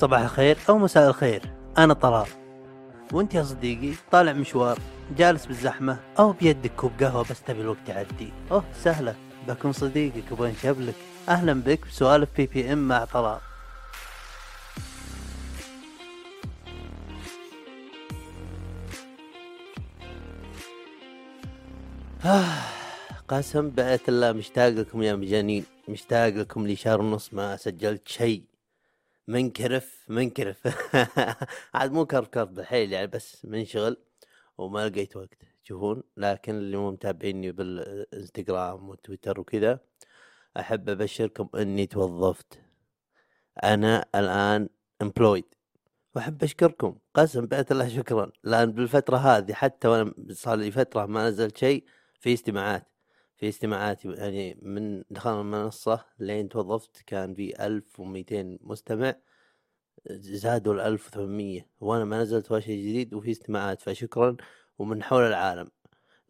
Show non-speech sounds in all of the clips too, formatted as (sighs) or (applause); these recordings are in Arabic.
صباح الخير أو مساء الخير. أنا طلال. وأنت يا صديقي طالع مشوار جالس بالزحمة أو بيدك كوب قهوة بس تبي الوقت يعدي. أوه سهلة. بكون صديقك وبين شبلك أهلا بك بسوالف بي بي إم مع طلال. آه قسم بآية الله مشتاق لكم يا مجانين. مشتاق لكم لي شهر ونص ما سجلت شيء. منكرف منكرف. (laughs) عاد مو كرف كرف بالحيل يعني بس منشغل وما لقيت وقت. تشوفون لكن اللي مو متابعيني بالإنستغرام وتويتر وكذا أحب أبشركم إني توظفت. أنا الآن employed وأحب أشكركم. قسم بأية الله شكرا. لأن بالفترة هذه حتى وأنا صار لي فترة ما نزلت شيء في استماعات في استماعات يعني من دخلنا المنصة لين توظفت كان في ألف ومئتين مستمع زادوا الألف وثمانمية وأنا ما نزلت ولا شيء جديد وفي استماعات فشكرا ومن حول العالم.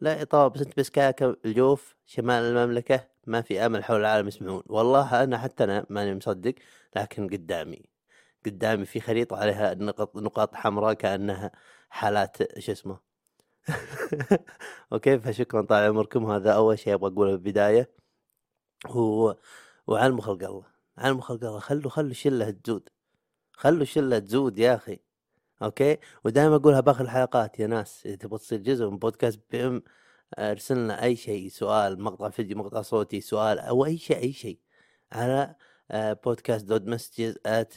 لا طبعا بس أنت بس كاكا الجوف شمال المملكة ما في امل حول العالم يسمعون. والله أنا حتى أنا ماني مصدق لكن قدامي قدامي في خريطة عليها نقط نقاط حمراء كأنها حالات شو اسمه (laughs) أوكي فشكرا. طال عمركم. هذا أول شيء أبغى أقوله بالبداية. و... وعلم خلق الله علم خلق الله خلوا خلوا الشله تزود. خلوا الشله تزود يا أخي. أوكي؟ ودائما أقولها بآخر الحلقات يا ناس. إذا تبغى تصير جزء من بودكاست PM ارسلنا أي شيء. سؤال مقطع فيديو مقطع صوتي سؤال أو أي شيء أي شيء. على podcast dot messages at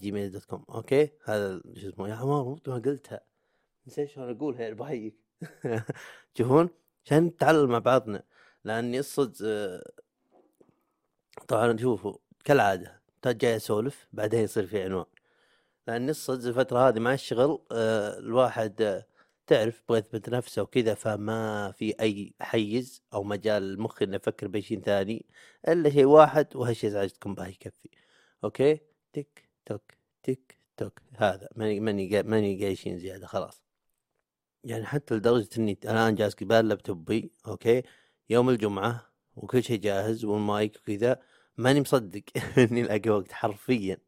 Gmail dot com أوكي؟ هذا شو اسمه؟ يا عمار ما قلتها. نسيت شلون اقولها بهيك تشوفون (laughs) عشان نتعلم مع بعضنا. لأني الصدق آه، طبعا شوفوا كالعادة جاي أسولف بعدين يصير في عنوان. لأن الصدق الفترة هذه مع الشغل آه، الواحد آه، تعرف يبغى يثبت نفسه وكذا فما في أي حيز أو مجال المخ إنه يفكر بشيء ثاني إلا شيء واحد وهالشيء ازعجتكم به يكفي. أوكي؟ تك توك تك توك هذا ماني ماني ماني قايشين زيادة خلاص. يعني حتى لدرجة إني الآن جالس قبال لابتوبي أوكي؟ يوم الجمعة وكل شيء جاهز والمايك وكذا ماني مصدق (laughs) إني ألاقي وقت حرفيا.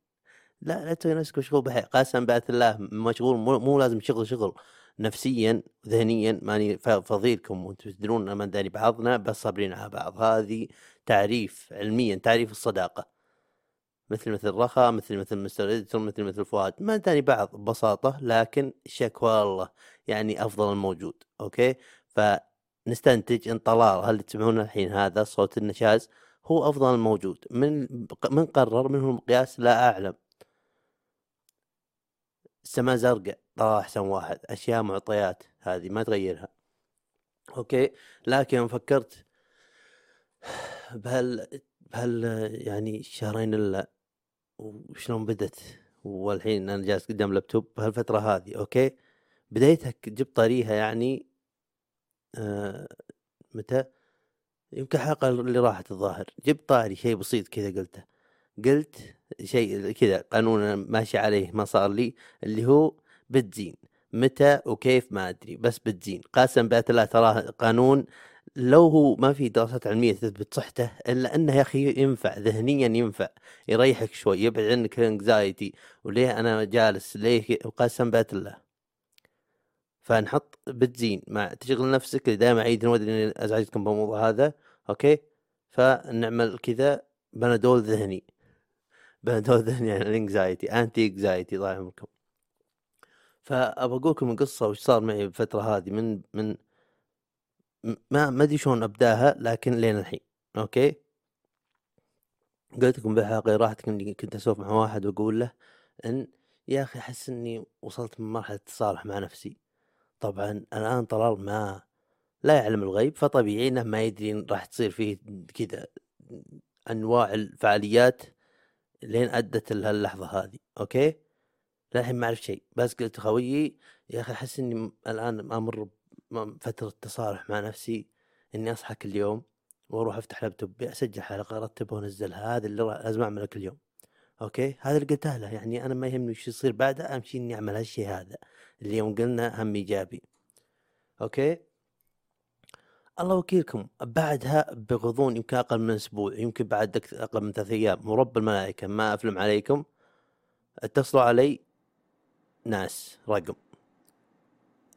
لا لا تسوي نفسك مشغول بحي قسم بأت الله مشغول مو, مو لازم شغل شغل. نفسيا ذهنيا ماني فضيلكم وأنتم تدرون ما داني بعضنا بس صابرين على بعض. هذه تعريف علميا تعريف الصداقة. مثل مثل رخا مثل مثل مستر إديتور مثل مثل فؤاد. ما ثاني بعض ببساطة لكن شكوى الله يعني أفضل الموجود أوكي؟ فنستنتج ان طلال هل تسمعون الحين هذا صوت النشاز؟ هو أفضل الموجود. من من قرر؟ منه المقياس؟ لا أعلم. السماء زرقاء. طلال أحسن واحد. أشياء معطيات هذه ما تغيرها. أوكي؟ لكن فكرت. (sighs) بهال بهال يعني شهرين الا وشلون بدت؟ والحين أنا جالس قدام لابتوب بهالفتره هذه أوكي؟ بديتها جبت طريها يعني آه متى؟ يمكن الحلقة اللي راحت الظاهر. جبت طاري شيء بسيط كذا قلته. قلت شيء كذا قانون ماشي عليه ما صار لي اللي هو بتزين. متى وكيف ما أدري بس بتزين. قاسم بات الله تراه قانون لو هو ما في دراسات علمية تثبت صحته إلا أنه يا أخي ينفع ذهنيا ينفع يريحك شوي يبعد عنك الانكزايتي وليه أنا جالس؟ ليه قسم بات الله فنحط بتزين. مع تشغل نفسك دائما عيد نود إني أزعجكم بالموضوع هذا. أوكي؟ فنعمل كذا. بنادول ذهني. بنادول ذهني يعني الانكزايتي انتي انكزايتي الله يعمركم فابى أقول لكم القصة وش صار معي بالفترة هذه من من ما ما أدري شلون أبداها لكن لين الحين. أوكي؟ قلت لكم بالحلقة راحت كنت أسولف مع واحد وأقول له إن يا أخي أحس إني وصلت من مرحلة التصالح مع نفسي. طبعا الآن طلال ما لا يعلم الغيب فطبيعي إنه ما يدري راح تصير فيه كذا أنواع الفعاليات لين أدت لهاللحظه هذه. أوكي؟ للحين ما أعرف شيء. بس قلت خويي يا أخي أحس إني الآن أمر فترة تصالح مع نفسي إني اصحى كل يوم وأروح أفتح لابتوبي اسجل حلقة ارتبها وانزلها هذا اللي لازم أعمله كل يوم. أوكي؟ هذا اللي قلته له يعني أنا ما يهمني وش يصير بعده أمشي إني أعمل هالشيء هذا. اللي يوم قلنا هم إيجابي. أوكي؟ الله وكيلكم. بعدها بغضون يمكن أقل من أسبوع يمكن بعد أقل من ثلاث أيام. ورب الملائكة ما أفلم عليكم. اتصلوا علي ناس رقم.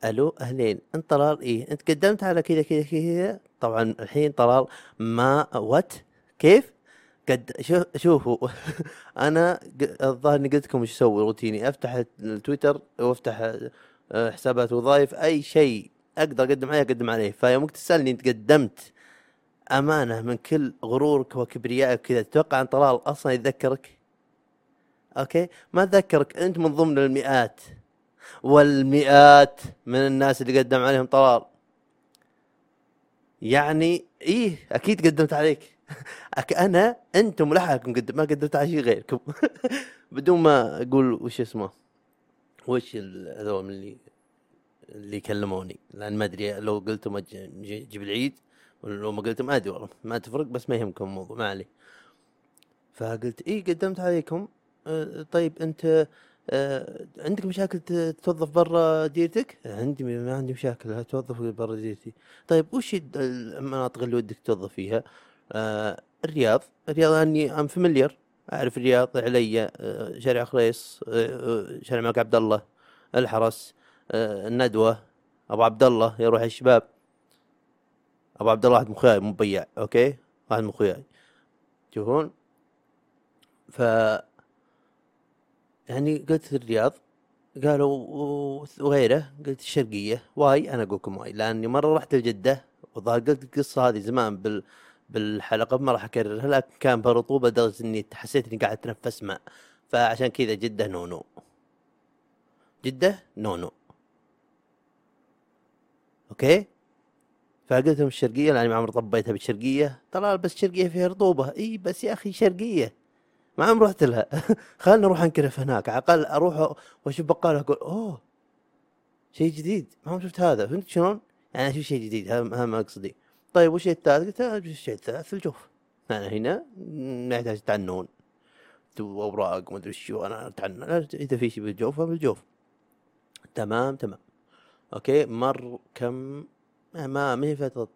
ألو أهلين أنت طلال؟ إيه أنت قدمت على كذا كذا كذا طبعا الحين طلال ما وات كيف؟ قد شوف شوفوا (laughs) أنا الظاهر إني قلت لكم إيش أسوي روتيني. أفتح التويتر وأفتح آه، حسابات وظائف أي شيء أقدر أقدم عليه أقدم عليه. فيوم تسألني أنت قدمت أمانة من كل غرورك وكبريائك كذا تتوقع أن طلال أصلا يتذكرك؟ أوكي؟ ما تذكرك أنت من ضمن المئات. والمئات من الناس اللي قدم عليهم طلال. يعني إيه أكيد قدمت عليك. (laughs) أنا أنتم لحقكم قدم ما قدمت على شيء غيركم. (laughs) بدون ما أقول وش اسمه وش هذول اللي اللي كلموني. لأن ما أدري لو قلتم جيب العيد ولا لو ما قلتم أدري والله. ما تفرق بس ما يهمكم الموضوع ما عليه. فقلت إيه قدمت عليكم. آه، طيب أنت عندك مشاكل ت- تتوظف برا ديرتك؟ عندي ما عندي مشاكل اتوظف برا ديرتي. طيب وش المناطق اللي ودك تتوظف فيها؟ آه الرياض، الرياض I am familiar أعرف الرياض علي آه شارع خريص آه آه، شارع الملك عبد الله الحرس آه الندوة أبو عبد الله يروح الشباب أبو عبد الله واحد من اخوياي مو بياع أوكي واحد من اخوياي تشوفون ف يعني قلت الرياض قالوا وغيره قلت الشرقية why أنا أقول لكم why لأني مرة رحت لجدة وظهر قلت القصة هذه زمان بال بالحلقة ما راح أكررها لكن كان برطوبة لدرجة إني حسيت إني قاعد أتنفس ماء. فعشان كذا جدة no no جدة no no أوكي؟ فقلت لهم الشرقية لأني ما عمري طبيتها بالشرقية. طلال بس الشرقية فيها رطوبة. إي بس يا أخي شرقية. ما عمري رحت لها. (laughs) خلنا نروح انكرف هناك. على الأقل أروح وأشوف بقال أقول أوه شيء جديد. ما عمري شفت هذا. فهمت شلون؟ يعني أشوف شيء جديد؟ هذا ما قصدي طيب وش الثالث؟ قلت الشيء الثالث الجوف. أنا هنا ما يحتاج تعنون. تو أوراق ما أدري شو أنا اتعنن لا، إذا في شيء بالجوف فبالجوف تمام تمام. أوكي مر كم؟ ما ما هي فترة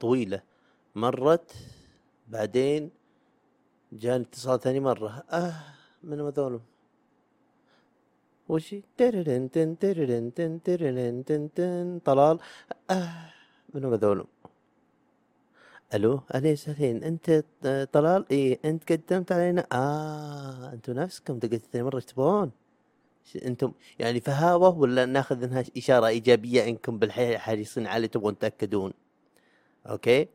طويلة. مرت بعدين جاني اتصال ثاني مرة. آه من هذول. وشي تررن تن تررن تن تررن تن تن طلال. آه من هذول؟ ألو أهلين وسهلين أنت آه، طلال؟ إيه أنت قدمت علينا. آه أنتم نفسكم دقيت ثاني تبغون ش- أنتم يعني فهاوة ولا ناخذ إنها إشارة إيجابية انكم بالحياة حريصين علي تبغون تأكدون؟ أوكي؟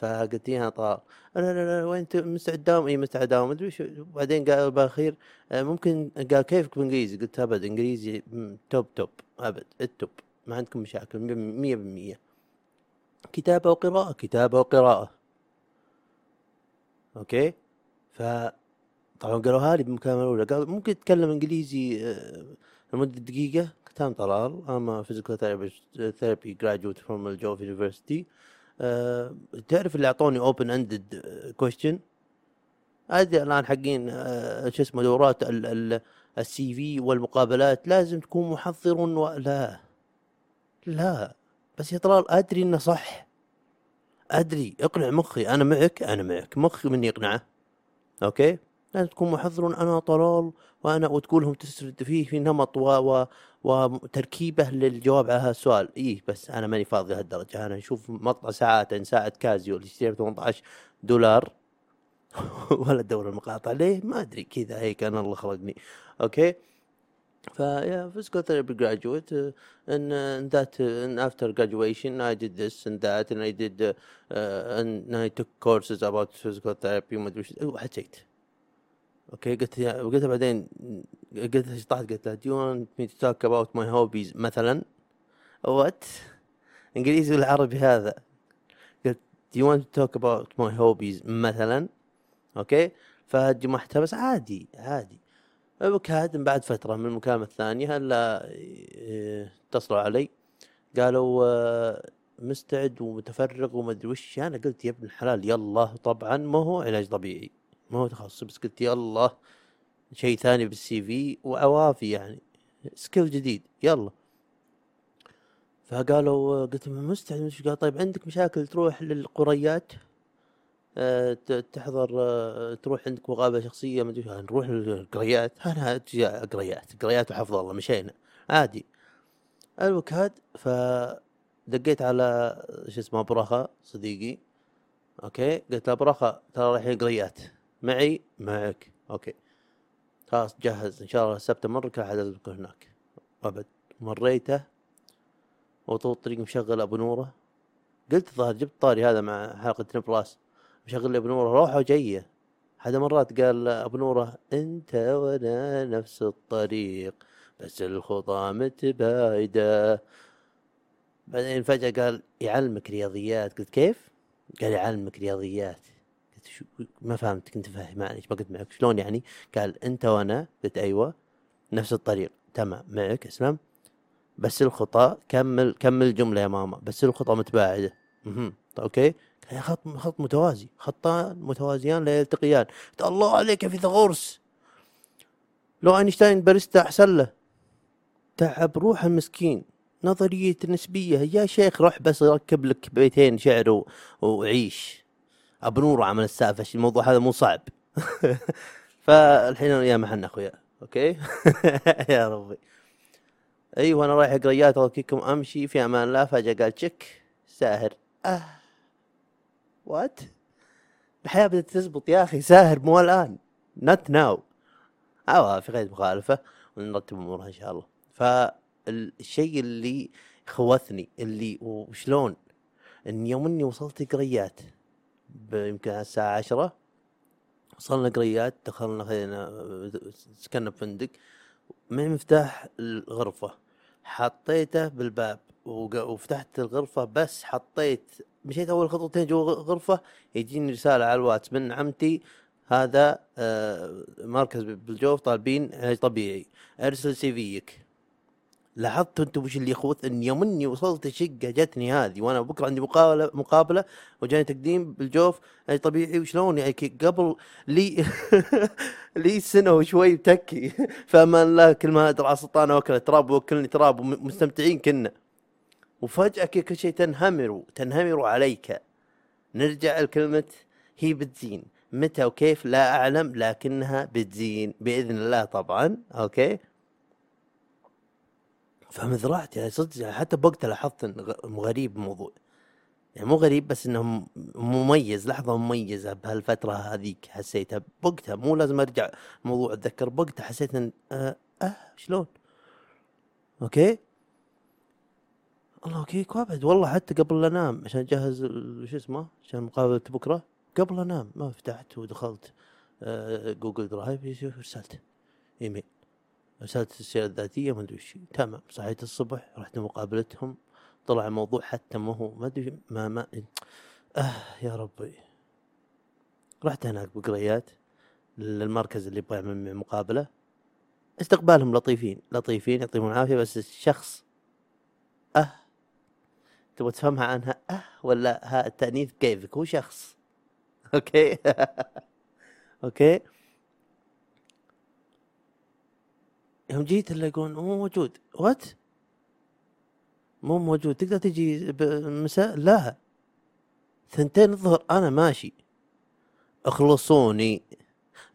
فقلت لها طلال لا لا لا وين انت مستعد داوم إي مستعد داوم مدري شو. بعدين قال بالأخير آه، ممكن. قال كيفك بالإنجليزي؟ قلت أبد إنجليزي top top أبد ال top ما عندكم مشاكل مية بالمية كتابة وقراءة كتابة وقراءة. أوكي؟ ف طبعا قالوها لي بالمكالمة الأولى. قال ممكن تتكلم إنجليزي آه، لمدة دقيقة؟ تمام طلال. I'm a physical therapist therapy graduate الجوف University. آه، تعرف اللي أعطوني open ended question هذه الآن حقين آه، شو اسمه دورات السي في والمقابلات. لازم تكون محضر و... لا لا بس يا طلال أدري إنه صح. أدري اقنع مخي أنا معك أنا معك. مخي مني يقنعه أوكي؟ لازم تكون محضر أنا طلال وأنا وتقولهم تسرد فيه في نمط و... و... وتركيبة للجواب على هذا السؤال. إيه بس أنا ماني فاضي لهالدرجة. أنا أشوف مقطع ساعات ساعة كازيو اللي اشتريها ب 18 دولار. (laughs) ولا دور المقاطع ليه؟ ما أدري. كذا. هيك أنا الله خلقني. أوكي؟ فيا and uh, and that uh, and after graduation I did this and that and I did uh, uh, and I took courses about physical therapy وما ادري وش وحكيت أوكي قلت قلت بعدين قلت طلعت قلت لها do you want me to talk about my hobbies? مثلا. What? إنجليزي ولا عربي هذا. قلت do you want to talk about my hobbies? مثلا. أوكي فجمعتها بس عادي عادي. وكاد بعد فترة من المكالمة الثانية هلا إيه، اتصلوا علي. قالوا آه، مستعد ومتفرغ وما أدري وش. أنا قلت يا ابن الحلال يلا طبعا ما هو علاج طبيعي. ما هو تخصص بس قلت يلا شيء ثاني بالسي في وعوافي يعني سكيل جديد يلا. فقالوا قلت مستعد قال طيب عندك مشاكل تروح للقريات؟ آه، تحضر آه، تروح عندك مقابلة شخصية ما أدري نروح القريات أنا قريات؟ قريات وحفظ الله مشينا. عادي. الوكاد ف دقيت على شو اسمه برخة صديقي. أوكي؟ قلت له برخة ترى رايحين قريات. معي؟ معك. أوكي. خلاص جهز. إن شاء الله السبت امرك راح ادزمك هناك. أبد. مريته. وطول الطريق مشغل أبو نوره. قلت الظاهر جبت طاري هذا مع حلقة نبراس مشغل ابو نوره. روحه وجايه هذا مرات قال أبو نوره أنت وأنا نفس الطريق بس الخطى متباعده بعدين فجأة قال يعلمك رياضيات. قلت كيف؟ قال يعلمك رياضيات. قلت شو ما فهمت كنت فاهم معليش ما قلت معك. شلون يعني؟ قال أنت وأنا قلت أيوه نفس الطريق. تمام معك أسلم. بس الخطى كمل كمل الجملة يا ماما. بس الخطى متباعدة. أها أوكي؟ قال خط خط متوازي. خطان متوازيان لا يلتقيان الله عليك يا فيثاغورس. لو أينشتاين باريستا أحسن له. تعب روح المسكين. نظرية النسبية يا شيخ روح بس ركب لك بيتين شعر. وعيش. ابو نور عمل السالفة الموضوع هذا مو صعب. (laughs) فالحين يا محن أخويا Okay؟ (laughs) يا ربي. أيوه أنا رايح قريات okay كم أمشي في أمان الله. فجأة قال تشك ساهر. آه. what الحياة بدأت تزبط يا أخي ساهر مو الآن. not now أو في غير مخالفة. ونرتب أمورها إن شاء الله. فالشيء اللي خوثني اللي وشلون إن يوم إني وصلت قريات يمكن على الساعة عشرة. وصلنا قريات دخلنا خلينا سكننا بفندق. من مفتاح الغرفة حطيته بالباب. وفتحت الغرفة بس حطيت مشيت أول خطوتين جوا غرفة يجيني رسالة على الواتس من عمتي. هذا آه، مركز بالجوف طالبين علاج طبيعي. أرسل سي فيك لاحظت أنتم وش اللي يخوث إن يوم اني وصلت الشقه جتني هذه وأنا بكرة عندي مقابله مقابلة وجاني تقديم بالجوف. طبيعي وشلون يعني؟ قبل لي (laughs) لي سنة وشوي تكي (laughs) فامان الله كل ما أدري على سلطان أوكل تراب وكلني تراب ومستمتعين كنا. وفجأة كل شيء تنهمر تنهمر عليك. نرجع لكلمة هي بتزين. متى وكيف؟ لا أعلم لكنها بتزين. بإذن الله طبعا. okay؟ فمزرعت يعني صدق يعني حتى بوقتها لاحظت إن غ- غريب الموضوع يعني مو غريب بس إنه مميز لحظة مميزة بهالفترة هذيك حسيتها. بوقتها مو لازم أرجع موضوع أتذكر بوقتها حسيت إن آه, آه شلون؟ okay؟ الله okay وابد والله حتى قبل لا أنام عشان أجهز شو اسمه؟ عشان مقابلة بكرة. قبل أنام ما فتحت ودخلت آه Google Drive يشوف رسالته إيميل. رسالة السيرة الذاتية ما أدري وش تمام صحيت الصبح رحت مقابلتهم طلع الموضوع حتى ما هو ما أدري ما ما آه يا ربي. رحت هناك بقريات للمركز اللي يبغى يعمل معي مقابلة. استقبالهم لطيفين لطيفين يعطيهم العافية بس الشخص أه. تبغى تفهمها عنها أه ولا ها؟ التأنيث كيفك؟ هو شخص. okay؟ (laughs) okay؟ يوم جيت الا يقول مو موجود. what مو موجود. تقدر تجي بالمساء لا. ثنتين الظهر أنا ماشي. أخلصوني.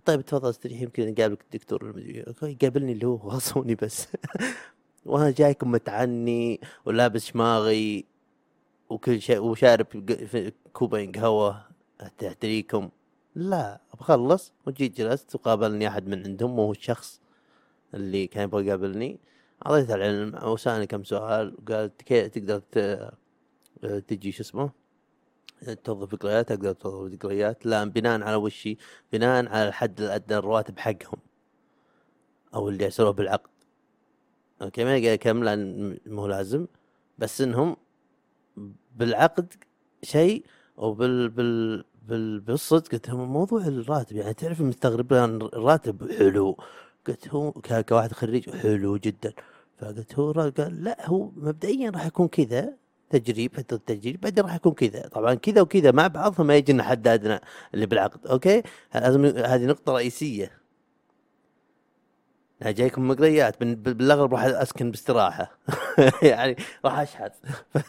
طيب تفضل استريح يمكن نقابلك الدكتور يقابلني اللي هو خلصوني بس. (laughs) وأنا جايكم متعني ولابس شماغي وكل شيء وشارب كوبين قهوة تحتريكم لا بخلص وجيت جلست وقابلني أحد من عندهم وهو الشخص اللي كان يبغى يقابلني. أعطيته العلم وسالني كم سؤال وقال تقدر تجي شو اسمه توظف قريات تقدر توظف قريات. لا بناء على وشي بناء على الحد الادنى الرواتب حقهم أو اللي يسووه بالعقد. أوكي ما قال كم لأن مو لازم بس إنهم بالعقد شيء وبال بال بال بالصدق قلت لهم موضوع الراتب يعني تعرف مستغرب الراتب حلو. قلت هو كواحد خريج حلو جدا. فقلت هو قال لا هو مبدئيا راح يكون كذا تجريب فتره تجريب بعدين راح يكون كذا. طبعا كذا وكذا مع بعضهم ما يجي لنا اللي بالعقد. أوكي؟ لازم هذه نقطة رئيسية. أنا جايكم مقريات بال- بال- بالأغلب راح أسكن باستراحة. (laughs) يعني راح اشحت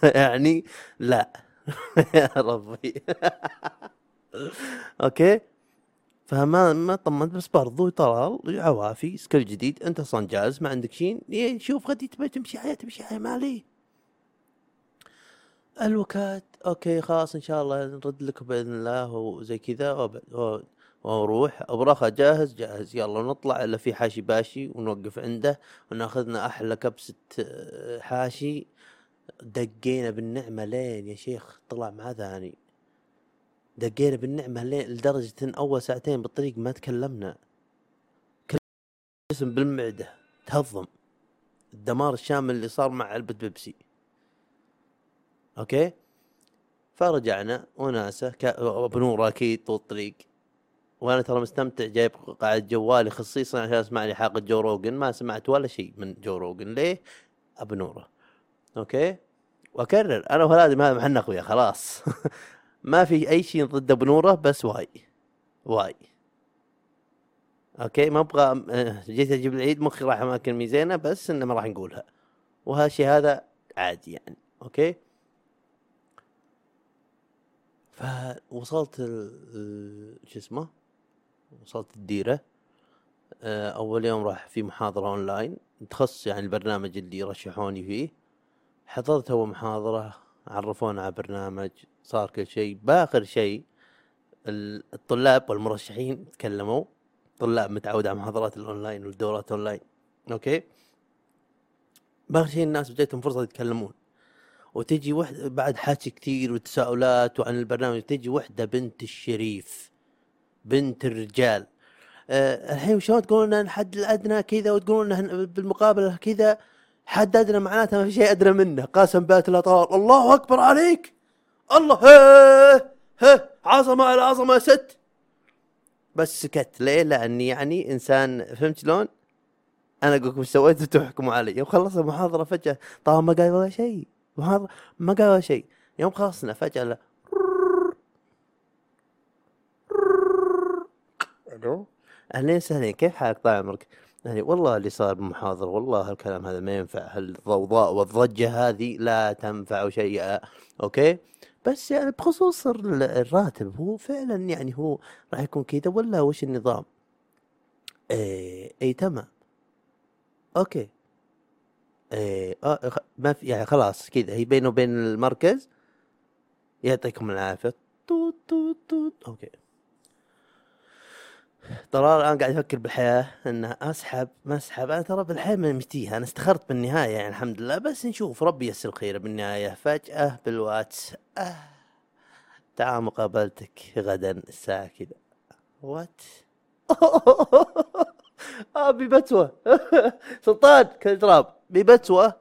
(laughs) يعني لا. (laughs) يا ربي. أوكي؟ فما ما طمنت بس برضو طلال عوافي سكيل جديد انت أصلا جالس ما عندك شيء؟ إيه، شوف غدي تبي تمشي حياه تمشي حياة مالي. الوكات أوكي خلاص إن شاء الله نرد لك بإذن الله وزي كذا وأروح ابرخة جاهز؟ جاهز. يلا نطلع إلا في حاشي باشي ونوقف عنده ونأخذنا أحلى كبسة آه، حاشي. دقينا بالنعمة لين يا شيخ طلع مع ثاني دقينا بالنعمة لدرجة إن أول ساعتين بالطريق ما تكلمنا. جسم بالمعدة. تهضم. الدمار الشامل اللي صار مع علبة بيبسي. okay؟ فرجعنا وناسة بنور أكيد طول الطريق. وأنا ترى مستمتع جايب قاعد جوالي خصيصا عشان أسمع لي حلقه Joe Rogan ما سمعت ولا شيء من Joe Rogan ليه؟ ابنوره okay؟ وأكرر. أنا وهلادي هذا محل اخويا خلاص. (laughs) ما في أي شيء ضد بنوره بس why. why. okay ما أبغى جيت أجيب العيد مخي راح أماكن ميزينه بس إنه ما راح نقولها. وهالشيء هذا عادي يعني okay؟ فوصلت شو اسمه؟ وصلت الديرة. آه، أول يوم راح في محاضرة أونلاين. تخص يعني البرنامج اللي يرشحوني فيه. حضرت أول محاضرة عرفونا على برنامج. صار كل شيء. بآخر شيء الطلاب والمرشحين تكلموا. طلاب متعود على محاضرات الأونلاين والدورات online okay؟ بآخر شيء الناس بجيتهم فرصة يتكلمون. وتجي وحده بعد حكي كثير وتساؤلات وعن البرنامج تجي وحدة بنت الشريف بنت الرجال. أه الحين شلون تقولون لنا الحد الأدنى كذا وتقولون بالمقابله كذا حد أدنى معناته ما في شيء أدنى منه. قاسم بات الاطار الله أكبر عليك! الله هيه هيه عظمة على عظمة ست. بس سكت ليه؟ لاني يعني إنسان فهمت شلون؟ أنا أقول لكم سويت وتحكموا علي. يوم خلص المحاضرة فجأة طبعا ما قال ولا شيء. محاضره ما قال ولا شيء. يوم خلصنا فجأة ألو؟ أهلين وسهلين كيف حالك طال عمرك؟ يعني والله اللي صار بالمحاضرة والله الكلام هذا ما ينفع. الضوضاء والضجة هذه لا تنفع شيئا okay؟ بس يعني بخصوص الراتب هو فعلا يعني هو راح يكون كذا ولا وش النظام؟ إيه اي تمام. okay. إيه آه ما في يعني خلاص كذا هي بينه وبين المركز يعطيكم العافية. توت توت توت. okay. طلال الان قاعد أفكر بالحياة إن أسحب ما أسحب. أنا ترى بالحياة ما مشتيها. أنا استخرت بالنهاية يعني الحمد لله. بس نشوف. ربي يسر الخير بالنهاية. فجأة بالواتس. آه. تعال مقابلتك. غدا الساعة كذا. what (laughs) آه ببتوة (laughs) سلطان كالتراب ببتوة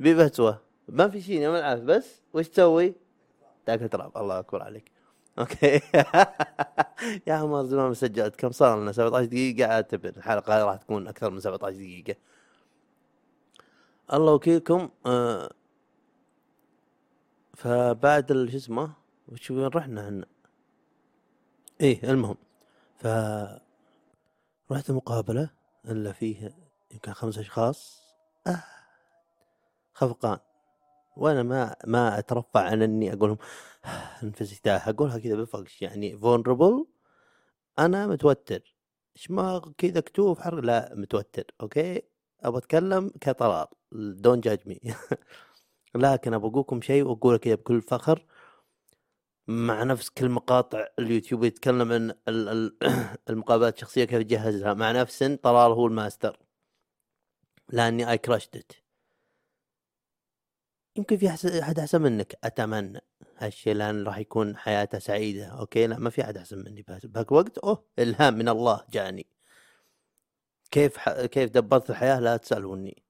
ببتوة ما في شيء ما عارف بس وش تسوي؟ تاكل تراب. الله أكبر عليك. أوكي. (laughs) يا عمر زمان ما سجلت كم صار لنا؟ 17 دقيقة. اعتبر الحلقة راح تكون أكثر من 17 دقيقة. الله وكيلكم آه فبعد شو اسمه؟ وش وين رحنا إحنا إيه المهم. ف رحت مقابلة إلا فيه يمكن خمس أشخاص. آه خفقان. وأنا ما ما أترفع عن إني أقول لهم انفستاح أقولها كذا بفقش يعني vulnerable أنا متوتر. ما كذا كتوف حرق لا متوتر okay؟ أبغى أتكلم كطلال don't judge me لكن أبغى أقولكم شيء وأقوله كذا بكل فخر مع نفس كل مقاطع اليوتيوب يتكلم عن (clears throat) المقابلات الشخصية كيف يجهزها مع نفس طلال هو الماستر. لأني اي كراشت يمكن في أحد أحسن منك أتمنى. هالشيء لأن راح يكون حياته سعيدة أوكي؟ لا ما في أحد أحسن مني بهاك الوقت أوه إلهام من الله جاني. كيف ح... كيف دبرت الحياة؟ لا تسألوني.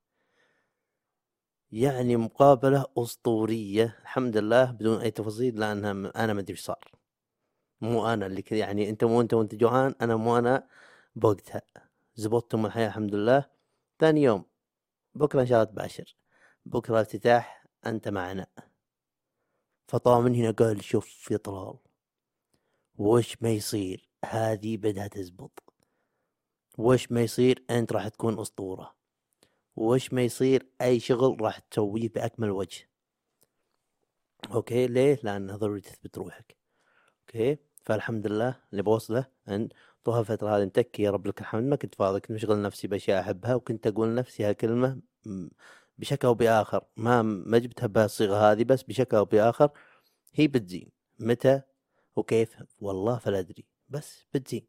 يعني مقابلة أسطورية الحمد لله بدون أي تفاصيل لانها أنا ما أدري إيش صار. مو أنا اللي كذا يعني أنت مو أنت وأنت جوعان أنا مو أنا بوقتها. زبطتم الحياة الحمد لله. ثاني يوم بكرة إن شاء الله تباشر. بكرة افتتاح أنت معنا. فطلع من هنا قال شوف يا طلال وش ما يصير؟ هذه بدها تزبط. وش ما يصير؟ أنت راح تكون أسطورة. وش ما يصير؟ أي شغل راح تسويه بأكمل وجه. أوكي ليه؟ لأن ضروري تثبت روحك. okay؟ فالحمد لله اللي بوصله إن طول الفترة هذه متكي يا رب لك الحمد ما كنت فاضي كنت مشغل نفسي بأشياء أحبها وكنت أقول نفسي هالكلمة بشكل أو بآخر ما ما جبتها بهالصيغة هذه بس بشكل أو بآخر هي بتزين متى وكيف؟ والله فلا أدري بس بتزين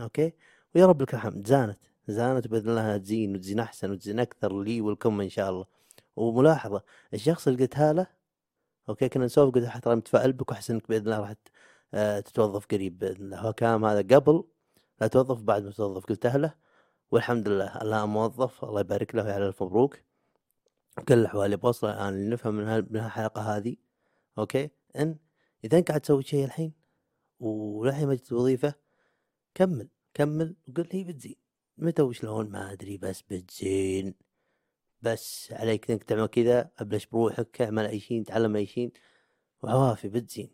okay؟ ويا رب لك الحمد. زانت. زانت باذن الله تزين وتزين أحسن وتزين أكثر لي ولكم إن شاء الله. وملاحظة الشخص اللي قلتها له okay كنا نسولف قلت حتى متفائل بك واحس إنك بإذن الله راح آه، تتوظف قريب بإذن الله. هو كلام هذا قبل لا توظف بعد ما توظف. قلتها له والحمد لله الان موظف الله يبارك له ويعلى ألف مبروك. كل الأحوال بوصله الان اللي نفهم من الحلقة هذه okay؟ إن إذا انت قاعد تسوي شيء الحين وللحين ما جت وظيفة كمل كمل وقل هي بتزين. متى وشلون؟ ما أدري بس بتزين. بس عليك إنك تعمل كذا أبلش بروحك اعمل أي شيء تعلم أي شيء وعوافي بتزين.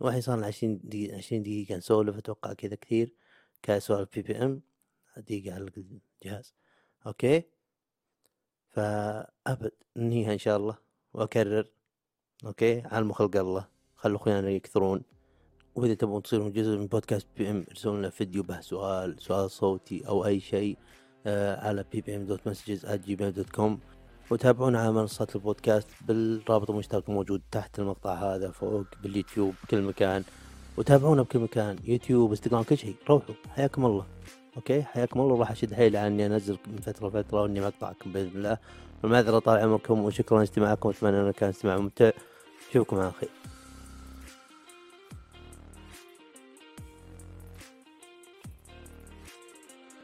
والحين صار عشرين دقيقة عشرين دقيقة نسولف أتوقع كذا كثير كسؤال BBM. دقيقة على الجهاز. okay؟ فأبد ننهيها إن شاء الله وأكرر okay؟ على خلق الله. خلوا اخواننا يكثرون. وإذا تبغون تصيرون جزء من بودكاست BM ارسلوا لنا فيديو به سؤال سؤال صوتي أو أي شيء آه على BBM dot messages Gmail dot com وتابعونا على منصات البودكاست بالرابط المشترك موجود تحت المقطع هذا فوق باليوتيوب بكل مكان. وتابعونا بكل مكان يوتيوب إنستغرام كل شيء. روحوا. حياكم الله. okay حياكم الله. راح أشد حيلي عني أنزل من فترة لفترة وإني ما اقطعكم بإذن الله. والمعذره طال عمركم وشكرا لاستماعكم اتمنى أنه كان استماع ممتع. أشوفكم على خير.